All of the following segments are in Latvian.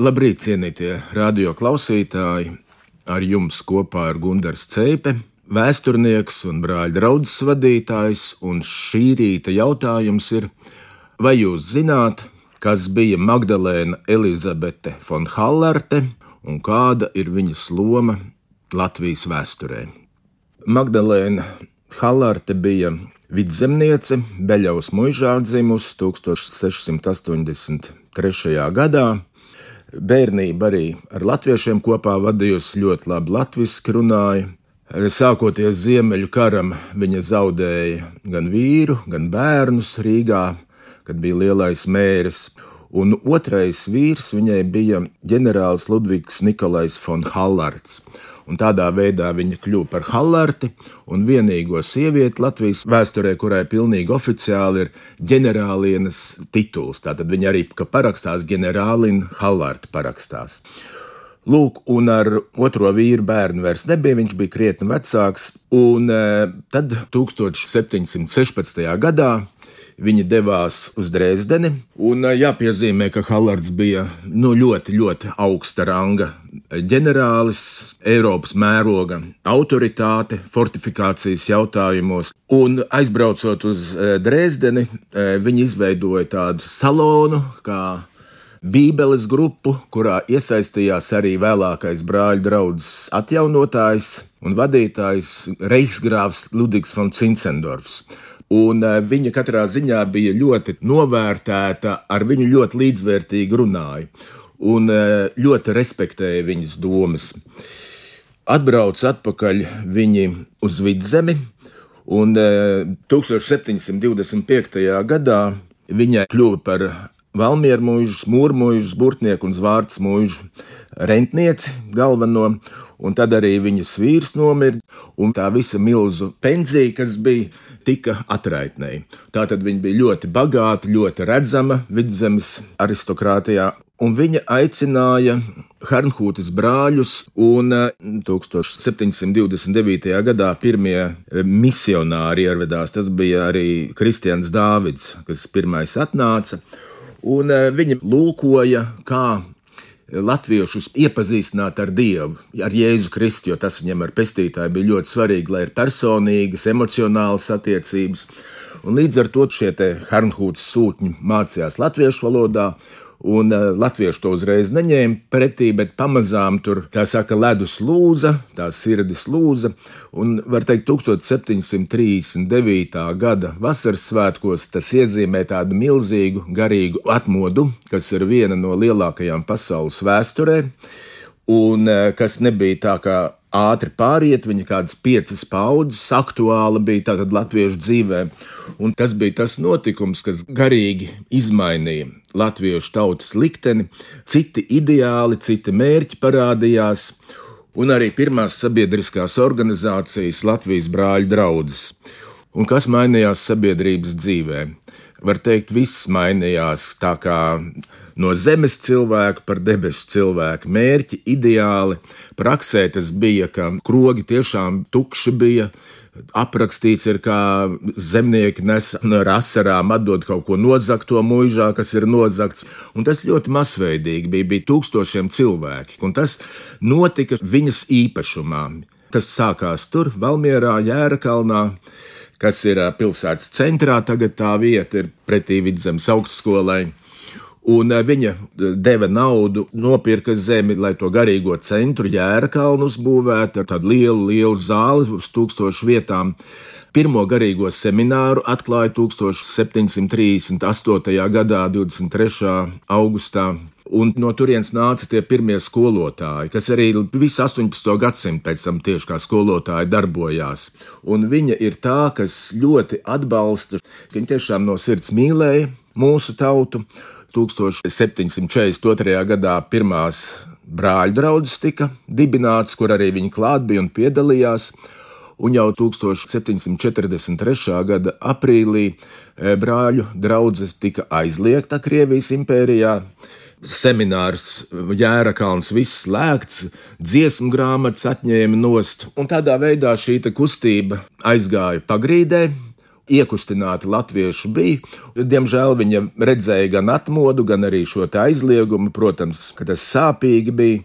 Labrīt, cienītie radio klausītāji! Ar jums kopā ir Gunārs Cēpe, vēsturnieks un brāļa draugs vadītājs. Un šī rīta jautājums ir, vai jūs zināt, kas bija Magdalēna Elizabete von Hallarte un kāda ir viņas loma Latvijas vēsturē? Magdalēna Hallarte bija vidzemniece, Beļaus mužā dzimusi 1683. gadā. Bērnība arī ar latviešiem kopā vadījusi ļoti labi latviešu runāja. Sākoties Ziemeļu karam, viņa zaudēja gan vīru, gan bērnus Rīgā, kad bija lielais mērs. Un otrais vīrs viņai bija ģenerālis Ludvigs Nikolais von Hallards un tādā veidā viņa kļuva par Hallarti un vienīgo sievieti Latvijas vēsturē, kurai pilnīgi oficiāli ir ģenerālienes tituls. Tātad viņa arī parakstās ģenerālina Hallarti parakstās. Lūk, un ar otro vīru bērnu vairs nebija, viņš bija krietni vecāks, un e, tad 1716. gadā Viņi devās uz Dresdeni, un jāpiezīmē, ka Hallards bija nu, ļoti, ļoti augsta ranga ģenerālis, Eiropas mēroga autoritāte fortifikācijas jautājumos. Un aizbraucot uz Dresdeni, viņi izveidoja tādu salonu, kā Bībeles grupu, kurā iesaistījās arī vēlākais brāļu draugs atjaunotājs un vadītājs Reichsgrāfs Ludvigs von Cincendorfs un eh, viņa katrā ziņā bija ļoti novērtēta, ar viņu ļoti līdzvērtīgi runāja un eh, ļoti respektēja viņas domas. Atbrauc atpakaļ viņi uz vidzemi, un 1725. Eh, gadā viņa kļuva par Valmieru mūžu, mūrmužu, burtnieku un zvārds mūžu rentnieci galveno, un tad arī viņas vīrs nomira, un tā visa milzu pensija, kas bija, tika atraitnēji. Tātad viņa bija ļoti bagāta, ļoti redzama vidzemes aristokrātijā, un viņa aicināja Hernhūtas brāļus, un 1729. Eh, gadā pirmie eh, misionāri ieradās. Tas bija arī Kristians Dāvids, kas pirmais atnāca, un eh, viņi lūkoja, kā latviešus iepazīstināt ar Dievu, ar Jēzu Kristu, jo tas viņam ar pestītāju bija ļoti svarīgi, lai ir personīgas, emocionālas attiecības. Un līdz ar to šie Hernhūtas sūtņi mācījās latviešu valodā, Un uh, latvieši to uzreiz neņēma pretī, bet pamazām tur, kā saka, ledus lūza, tā sirdis lūza. Un, var teikt, 1739. gada vasaras svētkos tas iezīmē tādu milzīgu garīgu atmodu, kas ir viena no lielākajām pasaules vēsturē, un uh, kas nebija tā kā ātri pāriet, viņa kādas piecas paudzes aktuāla bija tātad latviešu dzīvē. Un tas bija tas notikums, kas garīgi izmainīja latviešu tautas likteni, citi ideāli, citi mērķi parādījās, un arī pirmās sabiedriskās organizācijas Latvijas brāļu draudzes. Un kas mainījās sabiedrības dzīvē? Var teikt, viss mainījās tā kā no zemes cilvēka par debesu cilvēku. Mērķi, ideāli, praksē tas bija, ka krogi tiešām tukši bija. Aprakstīts ir, kā zemnieki nes ar asarām, atdod kaut ko nozagto mūžā, kas ir nozagts. Un tas ļoti masveidīgi bija, bija tūkstošiem cilvēki, un tas notika viņas īpašumā. Tas sākās tur, Valmierā, Jērakalnā kas ir pilsētas centrā. Tagad tā vieta ir pretī vidzemes augstskolai. Un viņa deva naudu, nopirka zemi, lai to garīgo centru, jēra kalnu uzbūvētu ar tādu lielu, lielu zāli uz tūkstošu vietām. Pirmo garīgo semināru atklāja 1738. gadā, 23. augustā. Un no turienes nāca tie pirmie skolotāji, kas arī visu 18. gadsimtu pēc tam tieši kā skolotāji darbojās. Un viņa ir tā, kas ļoti atbalsta, viņa tiešām no sirds mīlēja mūsu tautu. 1742. gadā pirmās brāļu draugs tika dibināts, kur arī viņi klāt bija un piedalījās. Un jau 1743. gada aprīlī eh, brāļu draugs tika aizliegta Krievijas impērijā seminārs, jēra kalns, viss slēgts, dziesmu grāmatas atņēma nost, un tādā veidā šī kustība aizgāja pagrīdē. iekustināti latvieši bija. Diemžēl viņa redzēja gan atmodu, gan arī šo aizliegumu. Protams, ka tas sāpīgi bija.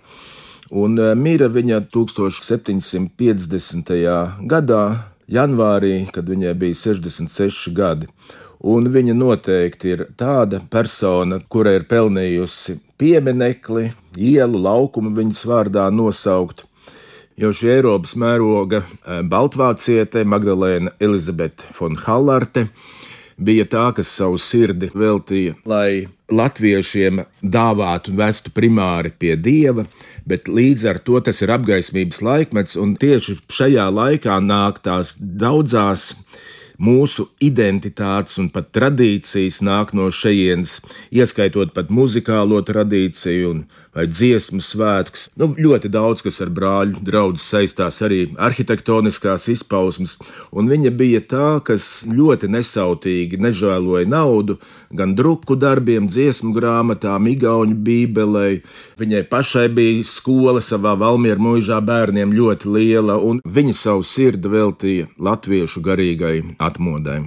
Un eh, mira viņa 1750. gadā, janvārī, kad viņai bija 66 gadi. Un viņa noteikti ir tāda persona, kura ir pelnījusi pieminekli, ielu, laukumu viņas vārdā nosaukt. Jo šī Eiropas mēroga eh, Baltvāciete Magdalēna Elizabete von Hallarte bija tā, kas savu sirdi veltīja, lai latviešiem dāvātu un vestu primāri pie dieva, bet līdz ar to tas ir apgaismības laikmets, un tieši šajā laikā nāk tās daudzās mūsu identitātes un pat tradīcijas nāk no šejienes, ieskaitot pat muzikālo tradīciju un vai dziesmu svētkus. Nu, ļoti daudz kas ar brāļu draugu saistās arī arhitektoniskās izpausmes, un viņa bija tā, kas ļoti nesautīgi nežēloja naudu gan druku darbiem, dziesmu grāmatām, igauņu bībelei. Viņai pašai bija skola savā Valmiera mūžā bērniem ļoti liela, un viņa savu sirdi veltīja latviešu garīgai atmodai.